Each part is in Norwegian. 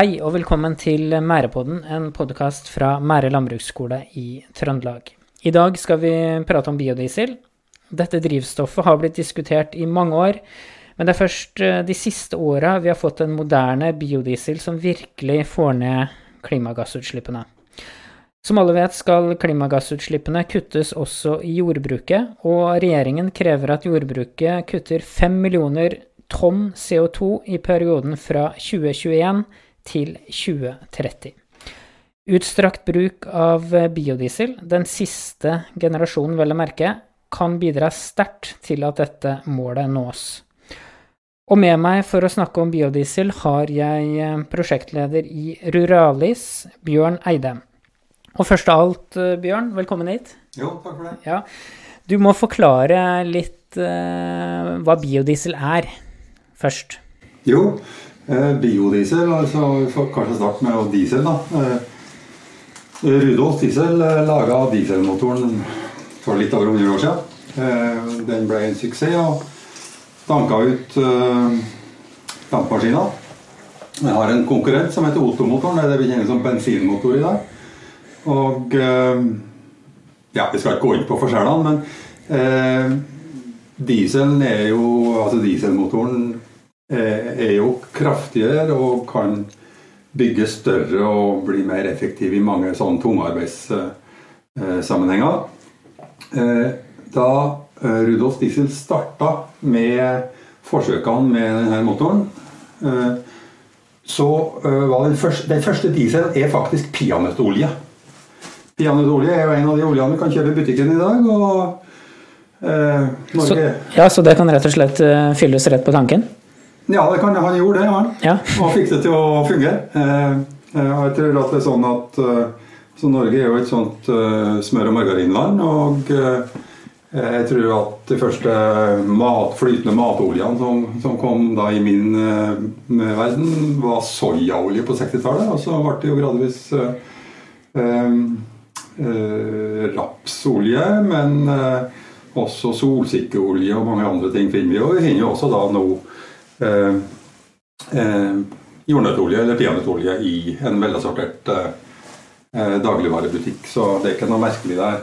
Hei og velkommen til Mærepodden, en podkast fra Mære landbruksskole i Trøndelag. I dag skal vi prate om biodiesel. Dette drivstoffet har blitt diskutert i mange år, men det er først eh, de siste åra vi har fått en moderne biodiesel som virkelig får ned klimagassutslippene. Som alle vet skal klimagassutslippene kuttes også i jordbruket, og regjeringen krever at jordbruket kutter 5 millioner tonn CO2 i perioden fra 2021 til 2030. Utstrakt bruk av biodiesel, den siste generasjonen vel å merke, kan bidra sterkt til at dette målet nås. Og med meg for å snakke om biodiesel har jeg prosjektleder i Ruralis, Bjørn Eide. Og først av alt, Bjørn, velkommen hit. Jo, takk for det. Ja. Du må forklare litt uh, hva biodiesel er, først. Jo, eh, biodiesel, altså vi får kanskje starte med diesel, da. Eh, Rudolf Diesel eh, laga dieselmotoren for litt over 100 år siden. Eh, den ble en suksess og danka ut eh, dampmaskiner. Jeg har en konkurrent som heter Ottomotoren. Det vi kjenner som bensinmotor i dag. Og eh, Ja, vi skal ikke gå inn på forskjellene, men eh, dieselen er jo Altså dieselmotoren eh, er jo kraftigere og kan bygge større og bli mer effektiv i mange sånne tungarbeidssammenhenger. Eh, da eh, Rudolf Diesel starta med forsøkene med denne motoren, eh, så eh, var den første, den første dieselen er faktisk peanøttolje. Peanøttolje er jo en av de oljene vi kan kjøpe i butikken i dag. og eh, Så, ja, så det kan rett og slett eh, fylles rett på tanken? Ja, det kan, han gjorde det, han. Ja. Og fikk det til å fungere. Eh, eh, jeg tror at det er sånn at eh, så Norge er jo et sånt smør- og margarinland. Og jeg tror at de første mat, flytende matoljene som, som kom da i min uh, verden, var soyaolje på 60-tallet. Og så ble det jo gradvis uh, eh, rapsolje, men også solsikkeolje og mange andre ting finner vi. Og vi finner jo også da nå eh, eh, jordnøttolje eller peanøttolje i en velassortert eh, eh, dagligvarebutikk. Så det er ikke noe merkelig der.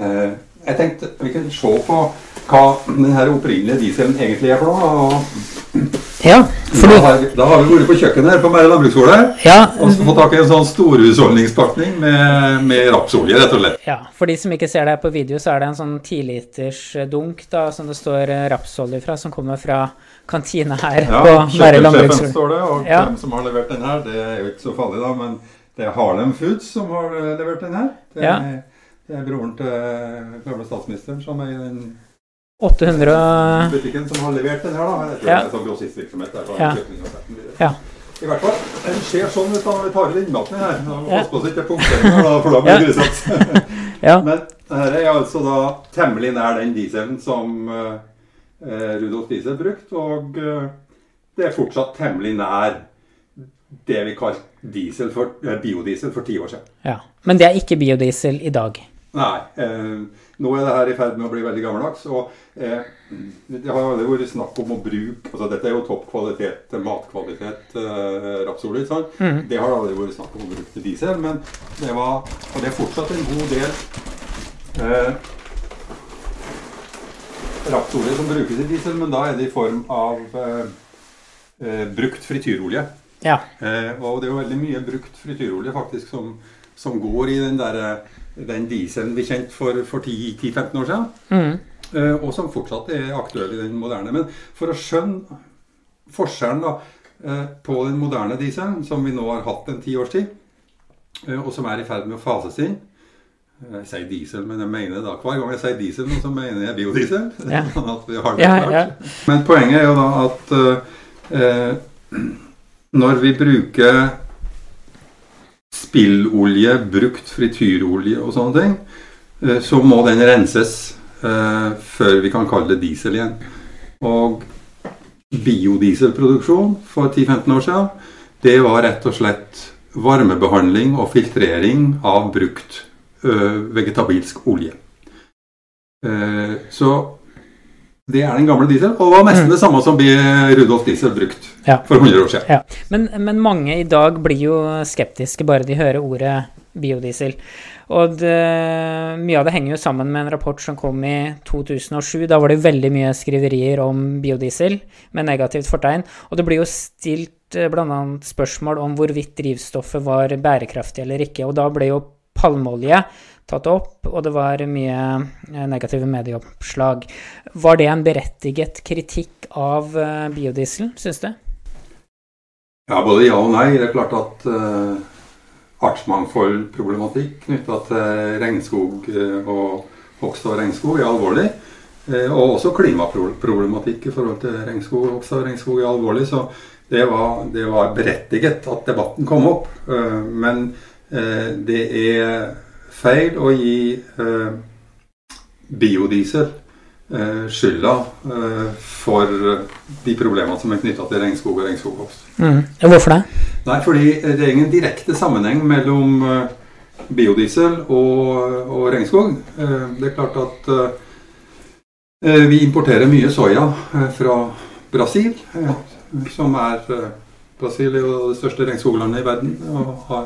Eh, jeg tenkte vi kunne se på hva denne opprinnelige dieselen egentlig er for noe. Ja, for Da har, vi, da har vi vært på kjøkkenet her på Mære landbruksskole ja, og så fått tak i en sånn storhusholdningspakning med, med rapsolje, rett og slett. ja, for de som ikke ser det her på video, så er det en sånn tiliters dunk da, som det står eh, rapsolje fra, som kommer fra kantina her Ja, på Mære landbruksskole. står det, og Ja. hvem som har levert den her, det er jo ikke så farlig da, men det er Harlem Foods som har eh, levert den her. Det er, Ja. det er broren til gamle statsministeren som er i den 800 butikken som har levert den her da. Jeg tror Ja. det er sånn grossistvirksomhet Ja. Ja. I hvert fall, den ser sånn ut når vi tar ut innmaten her. Passe på så ikke punkteringer, for da blir det grusomt. Ja, Men dette er altså da temmelig nær den dieselen som eh, Rudolf Diesel brukt, og eh, det er fortsatt temmelig nær det vi kalte for, eh, biodiesel for ti år siden. ja. Men det er ikke biodiesel i dag. Nei, eh, nå er det her i ferd med å bli veldig gammeldags, og eh, det har aldri vært snakk om å bruke altså Dette er jo topp kvalitet, matkvalitet, eh, rapsolje, Mm. Det har aldri vært snakk om å bruke til diesel, men det var Og det er fortsatt en god del eh, rapsolje som brukes i diesel, men da er det i form av eh, eh, brukt frityrolje. Ja. Eh, og det er jo veldig mye brukt frityrolje faktisk som, som går i den, der, eh, den dieselen vi kjente for, for 10-15 år siden. Mm. Eh, og som fortsatt er aktuell i den moderne. Men for å skjønne forskjellen da, eh, på den moderne dieselen, som vi nå har hatt en ti års tid, eh, og som er i ferd med å fases inn Jeg sier diesel, men jeg mener da hver gang jeg sier diesel, så mener jeg biodiesel. Ja. Sånn at vi har det Ja, klart. ja. Men poenget er jo da at eh, eh, når vi bruker spillolje, brukt frityrolje og sånne ting, eh, så må den renses eh, før vi kan kalle det diesel igjen. Og biodieselproduksjon for 10-15 år siden, det var rett og slett varmebehandling og filtrering av brukt vegetabilsk olje. Eh, så Det er den gamle diesel, og var nesten det samme som Rudolf Diesel brukt Ja. for 100 år siden. Ja. Men, men mange i dag blir jo skeptiske bare de hører ordet biodiesel. Og det, mye av det henger jo sammen med en rapport som kom i 2007. Da var det veldig mye skriverier om biodiesel med negativt fortegn. Og det blir jo stilt eh, bl.a. spørsmål om hvorvidt drivstoffet var bærekraftig eller ikke. Og da ble jo palmeolje tatt opp, og det var mye eh, negative medieoppslag. Var det en berettiget kritikk av eh, biodiesel, syns du? Ja, både ja og nei. Det er klart at uh, artsmangfoldproblematikk knytta til regnskog og hogst av regnskog er alvorlig. Og også klimaproblematikk i forhold til regnskog og hogst regnskog er alvorlig. Så det var, det var berettiget at debatten kom opp. Men det er feil å gi biodiesel skylda for de problemene som er knytta til regnskog og regnskoghogst. Mm. Hvorfor det? Nei, fordi det er ingen direkte sammenheng mellom biodiesel og, og regnskog. Det er klart at vi importerer mye soya fra Brasil, som er Brasil er jo det største regnskoglandet i verden og har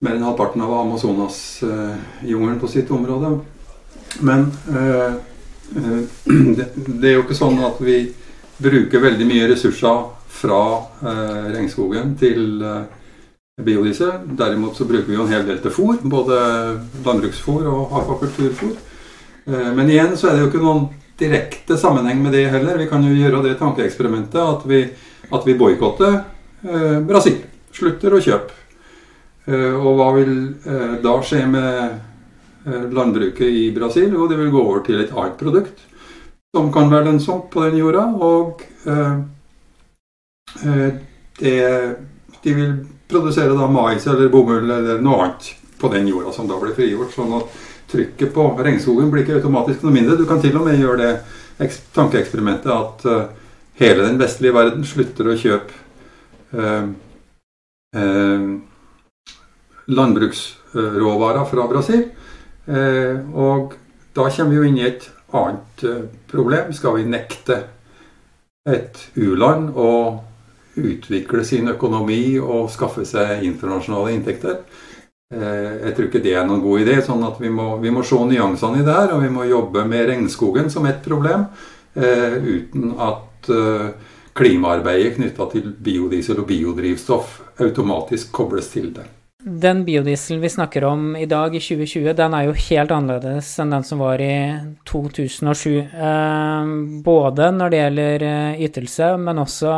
mer enn halvparten av Amazonas-jungelen på sitt område. Men det, det er jo ikke sånn at vi bruker veldig mye ressurser fra eh, regnskogen til eh, biodiesel. Derimot så bruker vi jo en hel del til fôr, både landbruksfôr og akvakulturfôr. Eh, men igjen så er det jo ikke noen direkte sammenheng med det heller. Vi kan jo gjøre det tankeeksperimentet at vi, at vi boikotter eh, Brasil. Slutter å kjøpe. Eh, og hva vil eh, da skje med landbruket i Brasil? Jo, det vil gå over til et annet produkt som kan være lønnsomt på den jorda. og det, de vil produsere da mais eller bomull eller noe annet på den jorda som da blir frigjort. sånn at trykket på regnskogen blir ikke automatisk noe mindre. Du kan til og med gjøre det tankeeksperimentet at uh, hele den vestlige verden slutter å kjøpe uh, landbruksråvarer fra Brasil. og da kommer vi jo inn i et annet problem. Skal vi nekte et u-land å utvikle sin økonomi og skaffe seg internasjonale inntekter. Jeg tror ikke det er noen god idé. sånn at Vi må, vi må se nyansene i det her, og vi må jobbe med regnskogen som et problem, eh, uten at eh, klimaarbeidet knytta til biodiesel og biodrivstoff automatisk kobles til det. Den biodieselen vi snakker om i dag, i 2020, den er jo helt annerledes enn den som var i 2007. Eh, både når det gjelder ytelse, men også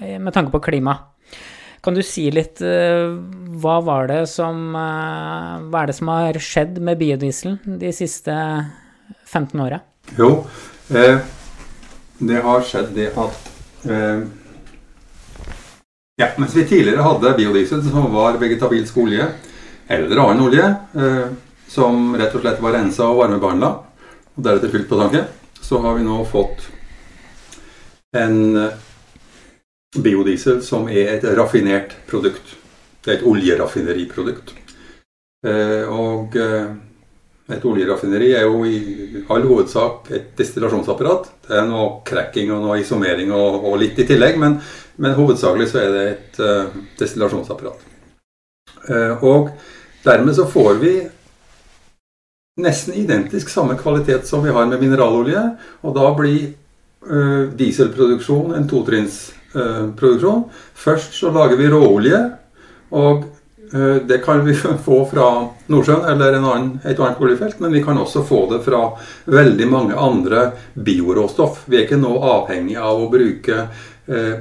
med tanke på klima. Kan du si litt hva var det som Hva er det som har skjedd med biodieselen de siste 15 åra? Jo, eh, det har skjedd det at eh, ja, Mens vi tidligere hadde biodiesel som var vegetabilsk olje, eller annen olje, eh, som rett og slett var rensa og varmebehandla, og deretter fylt på tanken, så har vi nå fått en biodiesel som er et raffinert produkt. Det er et oljeraffineriprodukt. Eh, og eh, et oljeraffineri er jo i all hovedsak et destillasjonsapparat. Det er noe cracking og noe isomering og, og litt i tillegg, men, men, hovedsakelig så er det et uh, destillasjonsapparat. Uh, og dermed så får vi nesten identisk samme kvalitet som vi har med mineralolje, og da blir uh, dieselproduksjon en totrinnsproduksjon. Først så lager vi råolje, og det kan vi få fra Nordsjøen eller annen, et annet oljefelt, men vi kan også få det fra veldig mange andre bioråstoff. Vi er ikke nå avhengig av å bruke eh,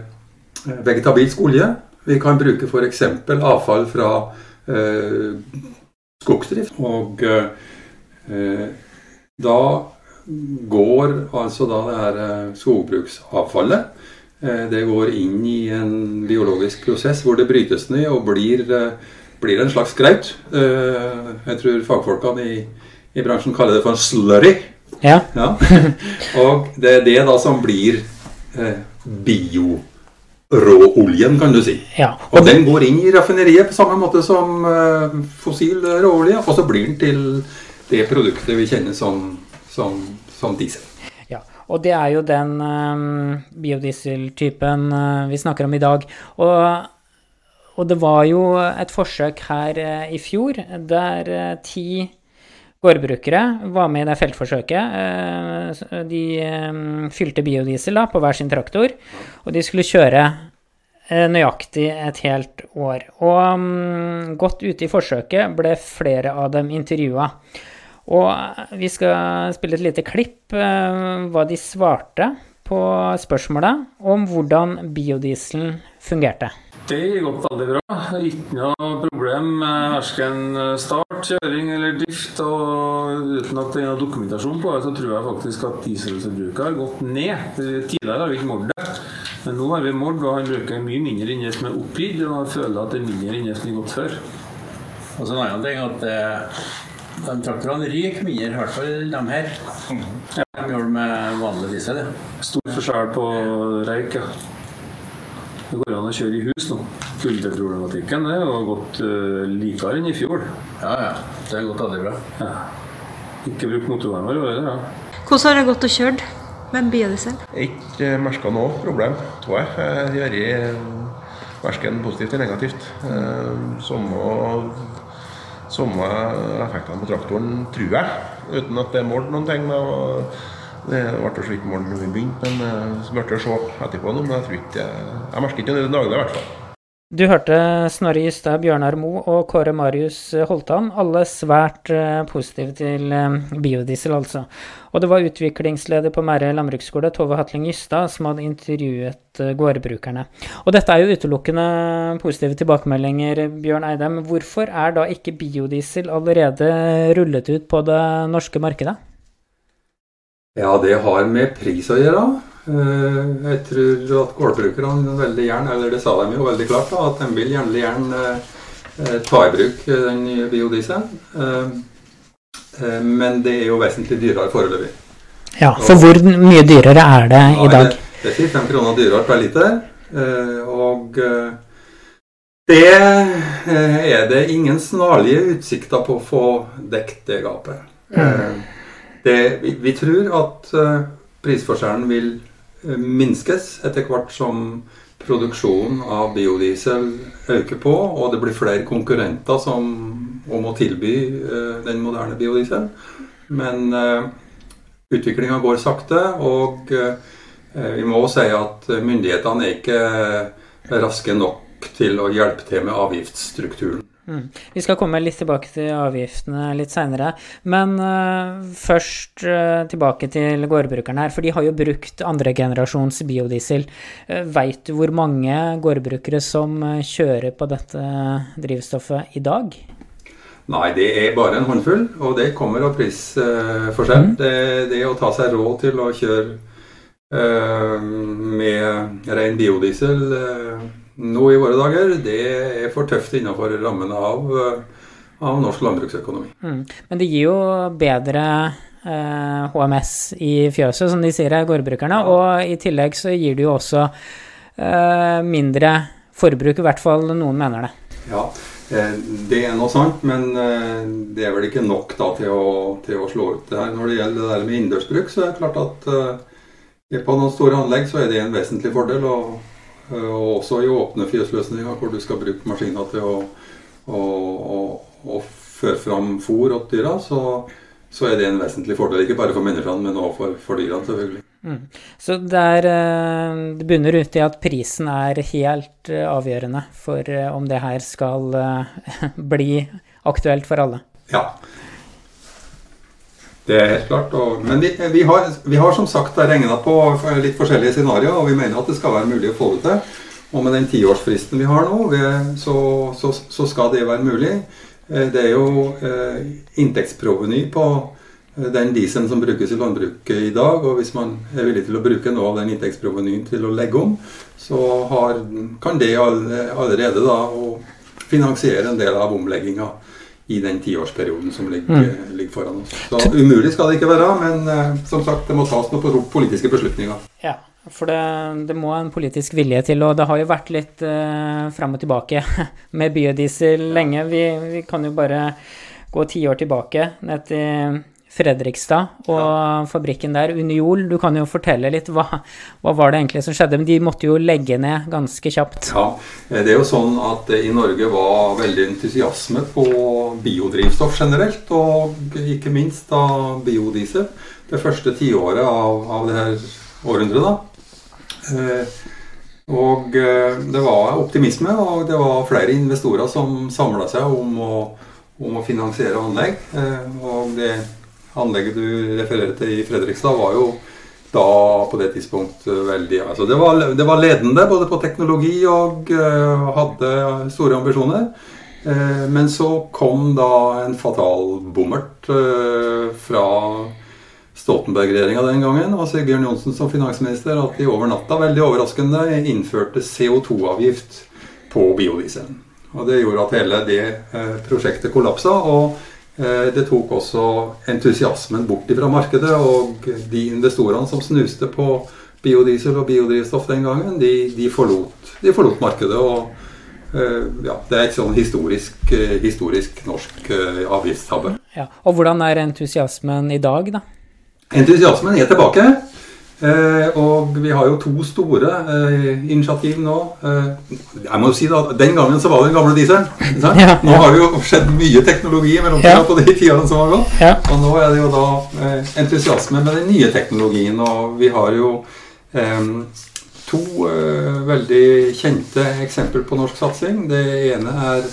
vegetabilsk olje. Vi kan bruke f.eks. avfall fra eh, skogsdrift. Og eh, da går altså da det her skogbruksavfallet det går inn i en biologisk prosess hvor det brytes ned og blir blir en slags graut. Jeg tror fagfolkene i, i, bransjen kaller det for en slurry. Ja. ja. Og det er det da som blir eh, bioråoljen, kan du si. Ja. Og, og den går inn i raffineriet på samme måte som eh, fossil råolje, og så blir den til det produktet vi kjenner som, som, som diesel. Og det er jo den um, biodieseltypen uh, vi snakker om i dag. Og, og, det var jo et forsøk her uh, i fjor der uh, ti gårdbrukere var med i det feltforsøket. De um, fylte biodiesel da, på hver sin traktor, og de skulle kjøre nøyaktig et helt år. Og um, godt ute i forsøket ble flere av dem intervjua. Og vi skal spille et lite klipp uh, hva de svarte på spørsmålet om hvordan biodieselen fungerte. Det gikk opp veldig bra. Ikke noe problem med verken start, kjøring eller drift. Og uten at det er noe dokumentasjon på det, så tror jeg faktisk at dieselforbruket har gått ned. Tidligere har vi ikke målt det. Men nå har vi målt, og han bruker mye mindre enn det som er oppgitt, og jeg føler at det er mindre enn det som er gått før. Og så en annen ting at eh, de traktorene ryker mindre, i hvert fall de her. De gjør det med vanlig diesel. Ja. Stor forskjell på røyk, ja. Det går an å kjøre i hus nå. Kuldeproblematikken det har gått uh, likere enn i fjor. Ja, ja. Det har gått veldig bra. Ja. Ikke brukt motorvarmer i år heller, ja. Hvordan har det gått å kjøre? med biodiesel? Ikke merka noe problem, tror jeg. Det har vært verken positivt eller negativt. Eh, samme, samme effektene på traktoren, tror jeg, uten at det er målt noen ting. Det ble så vidt målt når vi begynte, men eh, så ble det å se etterpå. Men jeg tror ikke jeg merker ikke det daglige, i hvert fall. Du hørte Snorre Ystad, Bjørnar Mo og Kåre Marius Holtan, alle svært uh, positive til uh, biodiesel, altså. Og det var utviklingsleder på Mære landbruksskole, Tove Hatling Ystad, som hadde intervjuet uh, gårdbrukerne. Og dette er jo utelukkende positive tilbakemeldinger, Bjørn Eidem. Hvorfor er da ikke biodiesel allerede rullet ut på det norske markedet? Ja, det har med pris å gjøre. Eh, jeg tror at gårdbrukerne veldig gjerne, eller det sa de jo veldig klart, da, at de vil gjerne, gjerne eh, ta i bruk den nye biodieselen. Eh, men det er jo vesentlig dyrere foreløpig. Ja, for hvor mye dyrere er det i dag? Ja, det, er 5 kroner dyrere per liter. Og det er det ingen snarlige utsikter på å få dekket det gapet. Mm. Det, vi, vi, tror at prisforskjellen vil Eh, minskes etter hvert som produksjonen av biodiesel øker på, og det blir flere konkurrenter som om å tilby uh, den moderne biodiesel. Men uh, utviklinga går sakte, og uh, vi må si at myndighetene er ikke raske nok til å hjelpe til med avgiftsstrukturen. Mm. Vi skal komme litt tilbake til avgiftene litt seinere. Men uh, først uh, tilbake til gårdbrukerne her. For de har jo brukt andregenerasjons biodiesel. Uh, Veit du hvor mange gårdbrukere som kjører på dette drivstoffet i dag? Nei, det er bare en håndfull, og det kommer av prisforskjell. Mm. Det, det å ta seg råd til å kjøre med ren biodiesel nå i våre dager, det er for tøft innenfor rammene av, eh, av norsk landbruksøkonomi. Mm. Men det gir jo bedre eh, HMS i fjøset, som de sier her, gårdbrukerne. Og i tillegg så gir det jo også eh, mindre forbruk, i hvert fall noen mener det. Ja, eh, det er noe sant, men eh, det er vel ikke nok da til å, til å slå ut det her. Når det gjelder det der med innendørsbruk, så er det klart at på noen store anlegg så er det en vesentlig fordel. og og også i åpne fjøsløsninger hvor du skal bruke maskiner til å, å, å, å føre fram fôr til dyra, så, så, er det en vesentlig fordel. Ikke bare for menneskene, men også for, for dyra, selvfølgelig. Mm. Så det, er, eh, det bunner ut i at prisen er helt eh, avgjørende for om det her skal bli aktuelt for alle? Ja. Det er helt klart. Og, men vi, vi, har, vi, har, som sagt regna på litt forskjellige scenarioer, og vi mener at det skal være mulig å få det til. Og med den tiårsfristen vi har nå, vi, så, så, så, skal det være mulig. Eh, det er jo eh, inntektsproveny på eh, den dieselen som brukes i landbruket i dag. Og hvis man er villig til å bruke noe av den inntektsprovenyen til å legge om, så har, kan det allerede da finansiere en del av omlegginga i den tiårsperioden som ligger, mm. ligger, foran oss. Så umulig skal det ikke være, men uh, som sagt, det må tas noen politiske beslutninger. Ja, for det, det, må en politisk vilje til, og det har jo vært litt uh, fram og tilbake med biodiesel lenge. Vi, vi, kan jo bare gå ti år tilbake, ned til Fredrikstad og fabrikken der, Uniol. Du kan jo fortelle litt. Hva, hva var det egentlig som skjedde? Men de måtte jo legge ned ganske kjapt. Ja, Det er jo sånn at det i Norge var veldig entusiasme på biodrivstoff generelt, og ikke minst da biodiesel. Det første tiåret av, av det her århundret, da. Eh, og eh, det var optimisme, og det var flere investorer som samla seg om å, om å finansiere anlegg. Eh, og det anlegget du refererer til i Fredrikstad, var jo da på det tidspunkt veldig altså det, var, det var ledende både på teknologi og uh, hadde store ambisjoner. Uh, men så kom da en fatal bommert uh, fra Stoltenberg-regjeringa den gangen og Sigbjørn Johnsen som finansminister at de over natta veldig overraskende innførte CO2-avgift på biodieselen. Og Det gjorde at hele det prosjektet kollapsa. og Eh, det tok også entusiasmen bort fra markedet, og de investorene som snuste på biodiesel og biodrivstoff den gangen, de, de, forlot, de forlot, markedet. og eh, ja, Det er et sånn historisk, eh, historisk norsk avgiftstabbe. Ja, og hvordan er entusiasmen i dag, da? Entusiasmen er tilbake. Eh, og vi har jo to store eh, initiativ nå. Eh, jeg må jo si da, Den gangen så var det den gamle dieselen. Ja, nå har det jo skjedd mye teknologi mellom ja. på de tidene som har gått. Ja. Og nå er det jo da eh, entusiasme med den nye teknologien. Og vi har jo eh, to eh, veldig kjente eksempler på norsk satsing. Det ene er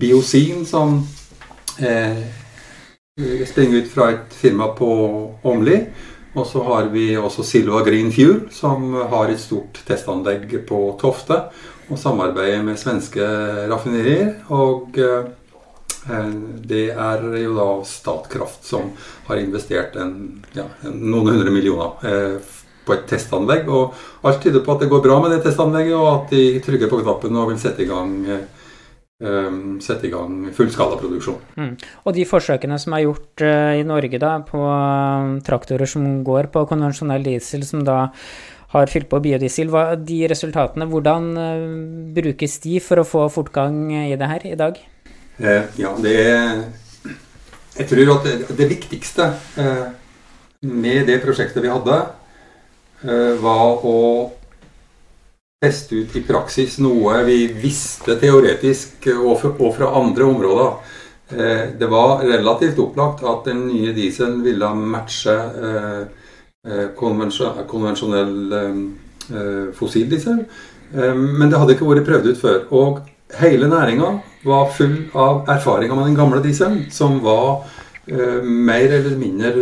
Biozin, som springer ut fra et firma på Åmli. Og så har vi også Silva Green Fuel, som har et stort testanlegg på Tofte. Og samarbeider med svenske raffinerier. Og eh, det er jo da Statkraft som har investert en, ja, noen hundre millioner eh, på et testanlegg. Og alt tyder på at det går bra med det testanlegget, og at de trykker på knappen og vil sette i gang eh, sette i gang fullskalaproduksjon. Mm. Og de forsøkene som er gjort uh, i Norge da, på uh, traktorer som går på konvensjonell diesel, som da har fylt på biodiesel, hva, de resultatene, hvordan uh, brukes de for å få fortgang i det her i dag? Eh, ja, det er Jeg tror at det, det viktigste eh, med det prosjektet vi hadde, eh, var å teste ut i praksis noe vi visste teoretisk og fra andre områder. Eh, det var relativt opplagt at den nye dieselen ville matche eh, konvensjon, konvensjonell fossildiesel. Men det hadde ikke vært prøvd ut før. Og hele næringa var full av erfaringer med den gamle dieselen, som var mer eller mindre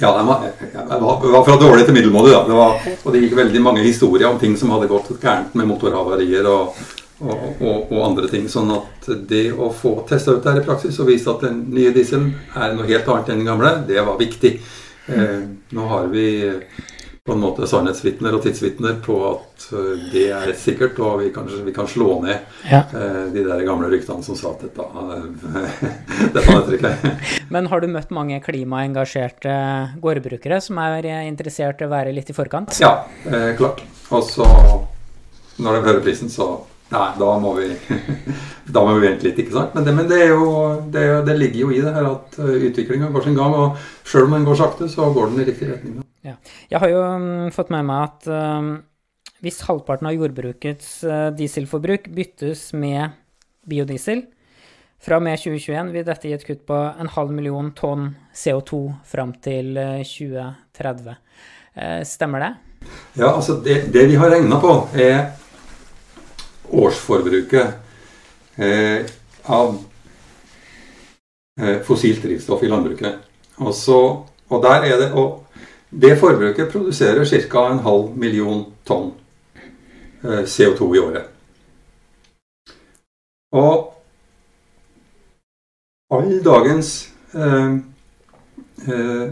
ja, det var, var, var, fra dårlig til middelmådig. Det og det gikk veldig mange historier om ting som hadde gått gærent med motorhavarier og, og, og, og, andre ting. Sånn at det å få testa ut det i praksis og vise at den nye dieselen er noe helt annet enn den gamle, det var viktig. Eh, nå har vi på en måte sannhetsvitner og tidsvitner på at eh, det er sikkert, og vi kan, vi kan slå ned ja. uh, de der gamle ryktene som sa at dette, uh, dette nytter ikke. Men har du møtt mange klimaengasjerte gårdbrukere som er interessert i å være litt i forkant? Ja, uh, klart. Og så, når de hører prisen, så Nei, da må vi, da må vi vente litt, ikke sant. Men det, men det, jo, det, det ligger jo i det her at utviklinga går sin gang. Og sjøl om den går sakte, så går den i riktig retning. Ja. Jeg har jo um, fått med meg at um, hvis halvparten av jordbrukets uh, dieselforbruk byttes med biodiesel, fra og med 2021 vil dette gi et kutt på en halv million tonn CO2 fram til uh, 2030. Uh, stemmer det? Ja, altså det, det vi har regna på, er årsforbruket eh, av eh, fossilt drivstoff i landbruket. Og, så, og det, og det forbruket produserer ca. en halv million tonn eh, CO2 i året. Og all dagens eh, eh,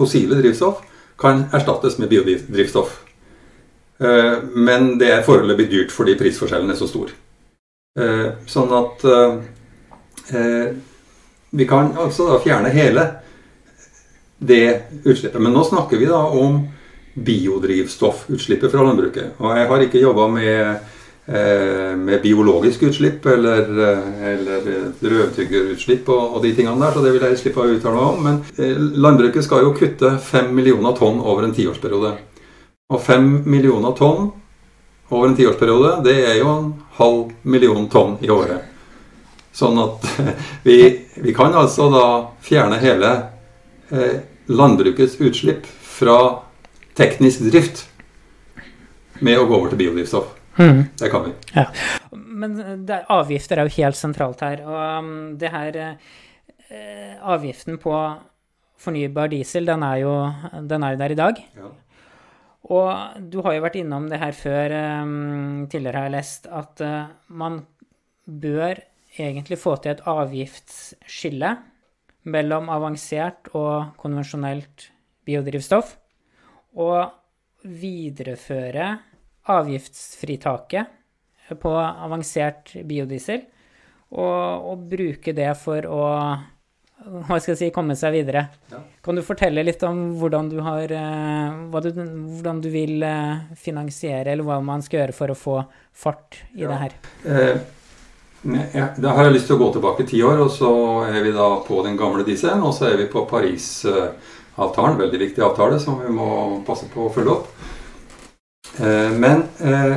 fossile drivstoff kan erstattes med biodrivstoff. Eh, men det er foreløpig dyrt fordi prisforskjellen er så stor. Eh, sånn at eh, vi kan altså da fjerne hele det utslippet. Men nå snakker vi da om biodrivstoffutslippet fra landbruket. Og jeg har ikke jobba med med biologisk utslipp eller, eller rødtyggerutslipp og, og de tingene der, så det vil jeg slippe å uttale meg om. Men landbruket skal jo kutte fem millioner tonn over en tiårsperiode. Og fem millioner tonn over en tiårsperiode, det er jo en halv million tonn i året. Sånn at vi, vi kan altså da fjerne hele eh, landbrukets utslipp fra teknisk drift med å gå over til biodrivstoff. Mm. Det kan vi. Ja. Men det, avgifter er jo helt sentralt her. Og um, det her eh, Avgiften på fornybar diesel, den er jo, den er jo der i dag. Ja. Og du har jo vært innom det her før. Um, tidligere har jeg lest at uh, man bør egentlig få til et avgiftsskille mellom avansert og konvensjonelt biodrivstoff. Og videreføre avgiftsfritaket på avansert biodiesel. Og, og bruke det for å hva skal jeg si, komme seg videre. Ja. Kan du fortelle litt om hvordan du, har, eh, du, hvordan du vil eh, finansiere, eller hva man skal gjøre for å få fart i Ja. det her? Eh, ja, da har jeg lyst til å gå tilbake ti år, og så er vi da på den gamle dieselen. Og så er vi på Paris-avtalen, veldig viktig avtale som vi må passe på å følge opp. Eh, men eh,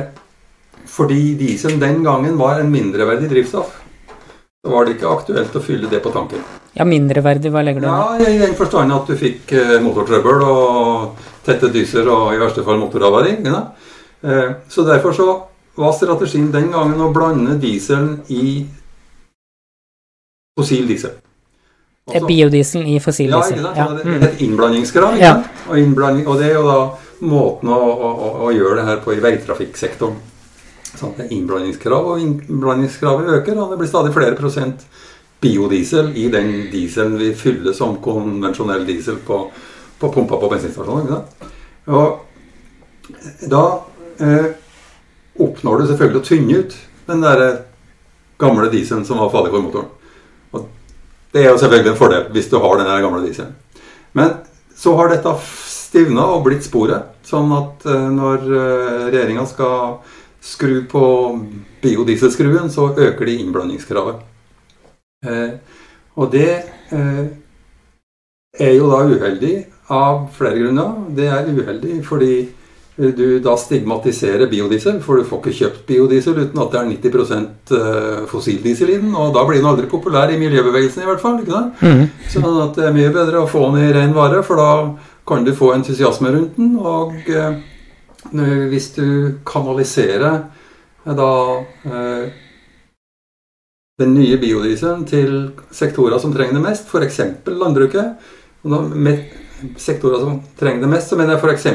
fordi dieselen den gangen var en mindreverdig drivstoff, så var det ikke aktuelt å fylle det på tanken. Ja, mindreverdig, hva legger du i? Ja, I den forstand at du fikk eh, motortrøbbel og tette dyser og i verste fall motorhavari. ikke? Eh, så derfor så var strategien den gangen å blande dieselen i fossil diesel. Det er biodieselen i fossil ja, diesel. ikke sant? Ja. Mm. et innblandingskrav. Ja. Og, innblanding, og det er jo da måten å, å, å gjøre det her på i veitrafikksektoren. Sånn innblandingskrav, og innblandingskravet øker, og det blir stadig flere prosent biodiesel i den dieselen vi fyller som konvensjonell diesel på, på pumpa på bensinstasjonen. Og da eh, oppnår du selvfølgelig å tynne ut den der gamle dieselen som var farlig for motoren. Og det er jo selvfølgelig en fordel hvis du har den der gamle dieselen. Men så har dette stivna og blitt sporet, sånn at eh, når eh, regjeringa skal skru på biodieselskruen, så øker de innblandingskravet. Eh, og det eh, er jo da uheldig av flere grunner. Det er uheldig fordi eh, du da stigmatiserer biodiesel, for du får ikke kjøpt biodiesel uten at det er 90 eh, fossildiesel i den, og da blir den aldri populær i miljøbevegelsen i hvert fall. ikke sant? Mm. Sånn at det er mye bedre å få den i ren vare, for da kan du få entusiasme rundt den. Og eh, hvis du kanaliserer eh, da eh, den nye biodieselen til sektorer som trenger det mest, f.eks. landbruket. Med sektorer som trenger det mest, så mener jeg f.eks.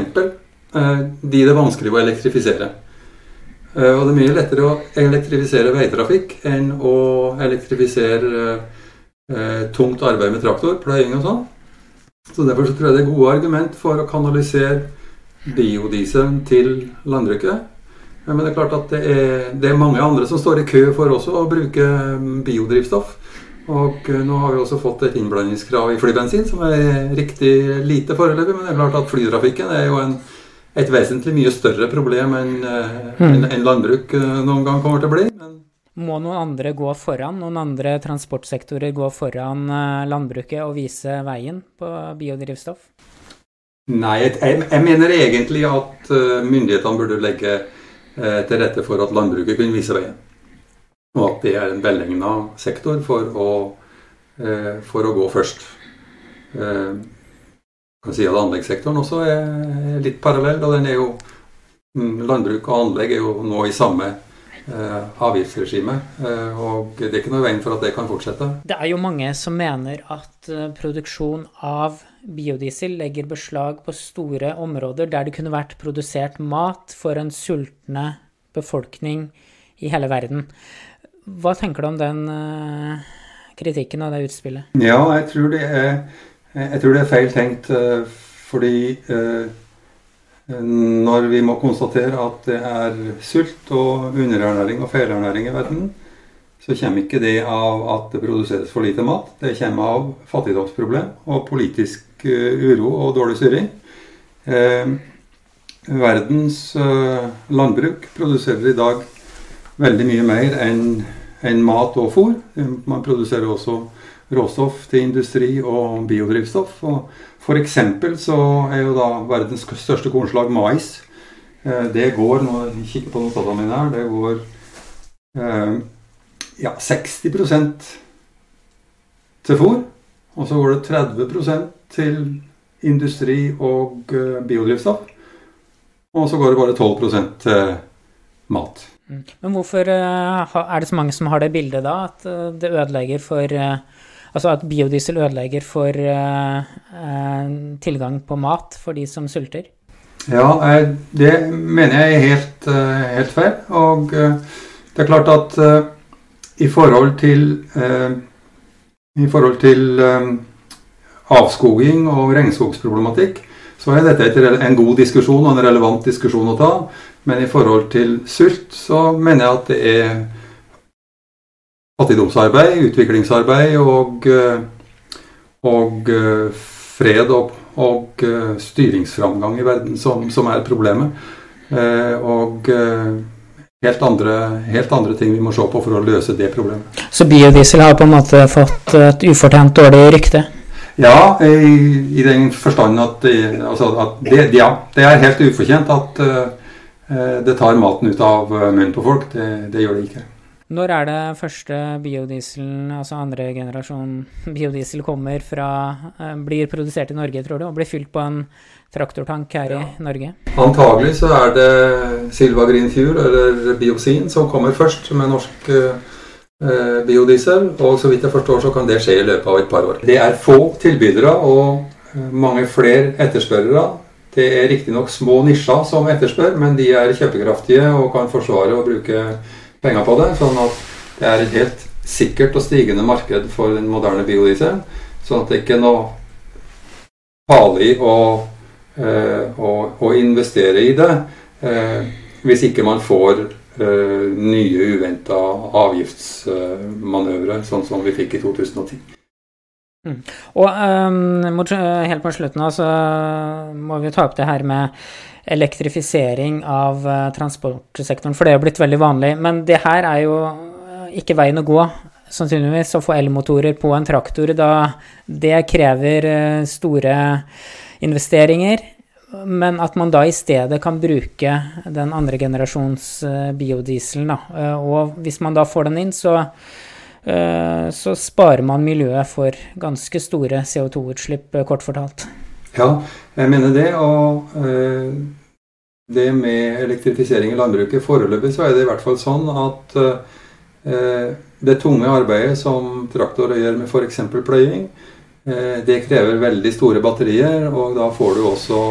Eh, de det er vanskelig å elektrifisere. Eh, og det er mye lettere å elektrifisere veitrafikk enn å elektrifisere eh, tungt arbeid med traktor, pløying og sånn. Så Derfor så tror jeg det er gode argument for å kanalisere biodieselen til landbruket. Men det er klart at det er, det er mange andre som står i kø for også å bruke biodrivstoff. Og eh, nå har vi også fått et innblandingskrav i flybensin, som er riktig lite foreløpig. Men det er klart at flytrafikken er jo en, et vesentlig mye større problem enn en, enn- enn landbruk eh, noen gang kommer til å bli. Men Må noen andre gå foran, noen andre transportsektorer gå foran eh, landbruket og vise veien på biodrivstoff? Nei, jeg, jeg, mener egentlig at eh, myndighetene burde legge eh, til rette for at landbruket kunne vise veien. Og at det er en velegna sektor for å, eh, for å gå først. Jeg kan si at Anleggssektoren også er litt parallell, og den er jo mm, Landbruk og anlegg er jo nå i samme eh, avgiftsregime. Eh, og det er ikke noe i veien for at det kan fortsette. Det er jo mange som mener at eh, produksjon av biodiesel legger beslag på store områder der det kunne vært produsert mat for en sultne befolkning i hele verden. Hva tenker du om den eh, kritikken og det utspillet? Ja, jeg tror det er, jeg tror det er feil tenkt. Fordi eh, når vi må konstatere at det er sult og underernæring og feilernæring i verden, så kommer ikke det av at det produseres for lite mat. Det kommer av fattigdomsproblem og politisk eh, uro og dårlig styring. Eh, verdens eh, landbruk produserer i dag veldig mye mer enn enn mat og fôr. Man produserer også råstoff til industri og biodrivstoff. Og for eksempel så er jo da verdens største kornslag mais. Eh, det går, når jeg kikker på notatene mine her, det går eh, ja, 60% til fôr. Og så går det 30% til industri og eh, biodrivstoff. Og så går det bare 12% til mat. Men hvorfor er det så mange som har det bildet da, at det ødelegger for Altså at biodiesel ødelegger for tilgang på mat for de som sulter? Ja, det mener jeg er helt, eh, helt feil. Og eh, det er klart at eh, i forhold til i forhold til avskoging og regnskogsproblematikk, så er dette en god diskusjon og en relevant diskusjon å ta. Men i forhold til sult, så mener jeg at det er fattigdomsarbeid, utviklingsarbeid og, og fred og og uh, styringsframgang i verden som, som er problemet. Og helt, andre, helt, andre, ting vi må se på for å løse det problemet. Så biodiesel har på en måte fått et ufortjent dårlig rykte? Ja, i, i den forstand at, altså, at det, ja, det, er helt ufortjent at det tar maten ut av munnen på folk. Det, det gjør det ikke. Når er det første biodieselen, altså andre generasjon biodiesel, kommer fra uh, Blir produsert i Norge, tror du, og blir fylt på en traktortank her ja. i Norge? Antagelig så er det Silva Green Fuel, eller Biosin, som kommer først med norsk eh, biodiesel. Og så vidt jeg forstår, så kan det skje i løpet av et par år. Det er få tilbydere og eh, mange flere etterspørrere. Det er riktignok små nisjer som etterspør, men de er kjøpekraftige og kan forsvare å bruke penger på det. Sånn at det er et helt sikkert og stigende marked for den moderne biodieselen. Sånn at det ikke er noe farlig å, eh, å, å investere i det eh, hvis ikke man får eh, nye uventa avgiftsmanøvre, sånn som vi fikk i 2010. Mm. Og um, helt på slutten så må vi ta opp det her med elektrifisering av uh, transportsektoren, for det er blitt veldig vanlig. Men det her er jo ikke veien å gå, sannsynligvis, å få elmotorer på en traktor. Da det krever store investeringer. Men at man da i stedet kan bruke den andre generasjons biodieselen. Da. Og hvis man da får den inn, så så sparer man miljøet for ganske store CO2-utslipp, kort fortalt. Ja, jeg mener det. Og det med elektrifisering i landbruket Foreløpig så er det i hvert fall sånn at det tunge arbeidet som traktorer gjør med f.eks. pløying, det krever veldig store batterier, og da får du også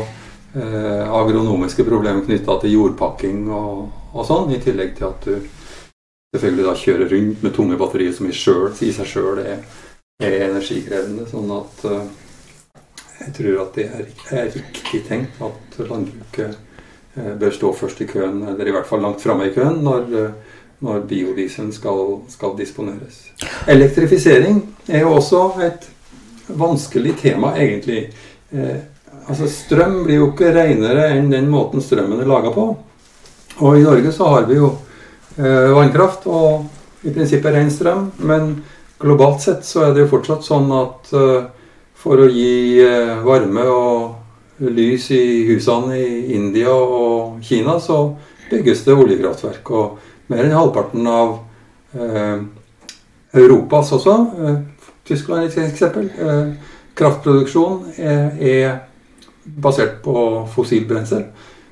agronomiske problemer knytta til jordpakking og, og, sånn, i tillegg til at du selvfølgelig da kjører rundt med tunge batterier som i, selv, i seg sjøl er, er, energikrevende. sånn at jeg tror at det er, er riktig tenkt at landbruket eh, bør stå først i køen, eller i hvert fall langt framme i køen, når, eh, når biodieselen skal, skal, disponeres. Elektrifisering er jo også et vanskelig tema, egentlig. Eh, altså Strøm blir jo ikke renere enn den måten strømmen er laga på. Og i Norge så har vi jo eh, vannkraft og i prinsippet ren strøm, men globalt sett så er det jo fortsatt sånn at eh, for å gi eh, varme og lys i husene i India og Kina, så bygges det oljekraftverk. Og mer enn halvparten av eh, Europas også, eh, Tyskland et eksempel, eh, kraftproduksjon er, er basert på fossilt brensel.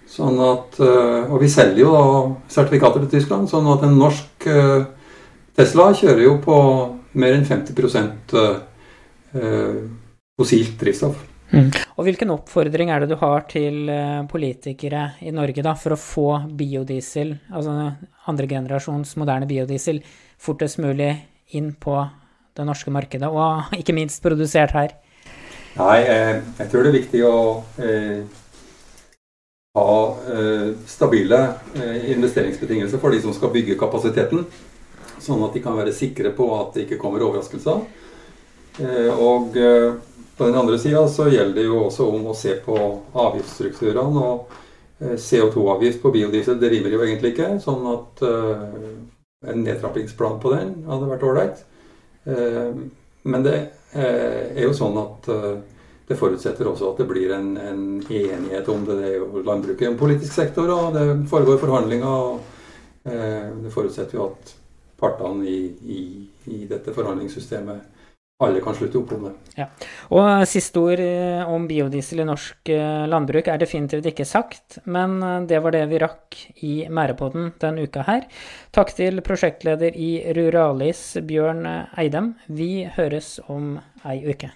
Sånn eh, og vi selger jo da sertifikater til Tyskland, sånn at en norsk eh, Tesla kjører jo på mer enn 50 eh, fossilt drivstoff. Mm. Og Hvilken oppfordring er det du har til politikere i Norge da, for å få biodiesel, altså andre generasjons moderne biodiesel, fortest mulig inn på det norske markedet, og ikke minst produsert her? Nei, eh, jeg tror det er viktig å eh, ha eh, stabile eh, investeringsbetingelser for de som skal bygge kapasiteten, sånn at de kan være sikre på at det ikke kommer overraskelser. Eh, og på den andre sida så gjelder det jo også om å se på avgiftsstrukturene. Og CO2-avgift på biodiesel det rimer jo egentlig ikke, sånn at en nedtrappingsplan på den hadde vært ålreit. Men det er jo sånn at det forutsetter også at det blir en, en enighet om det. Det er jo landbruket er en politisk sektor, og det foregår forhandlinger. og Det forutsetter jo at partene i, i, i dette forhandlingssystemet alle kan slutte opp om det. Ja. Og siste ord eh, om biodiesel i norsk eh, landbruk er definitivt ikke sagt, men eh, det var det vi rakk i Mærepodden denne uka her. Takk til prosjektleder i Ruralis, Bjørn Eidem. Vi høres om ei uke.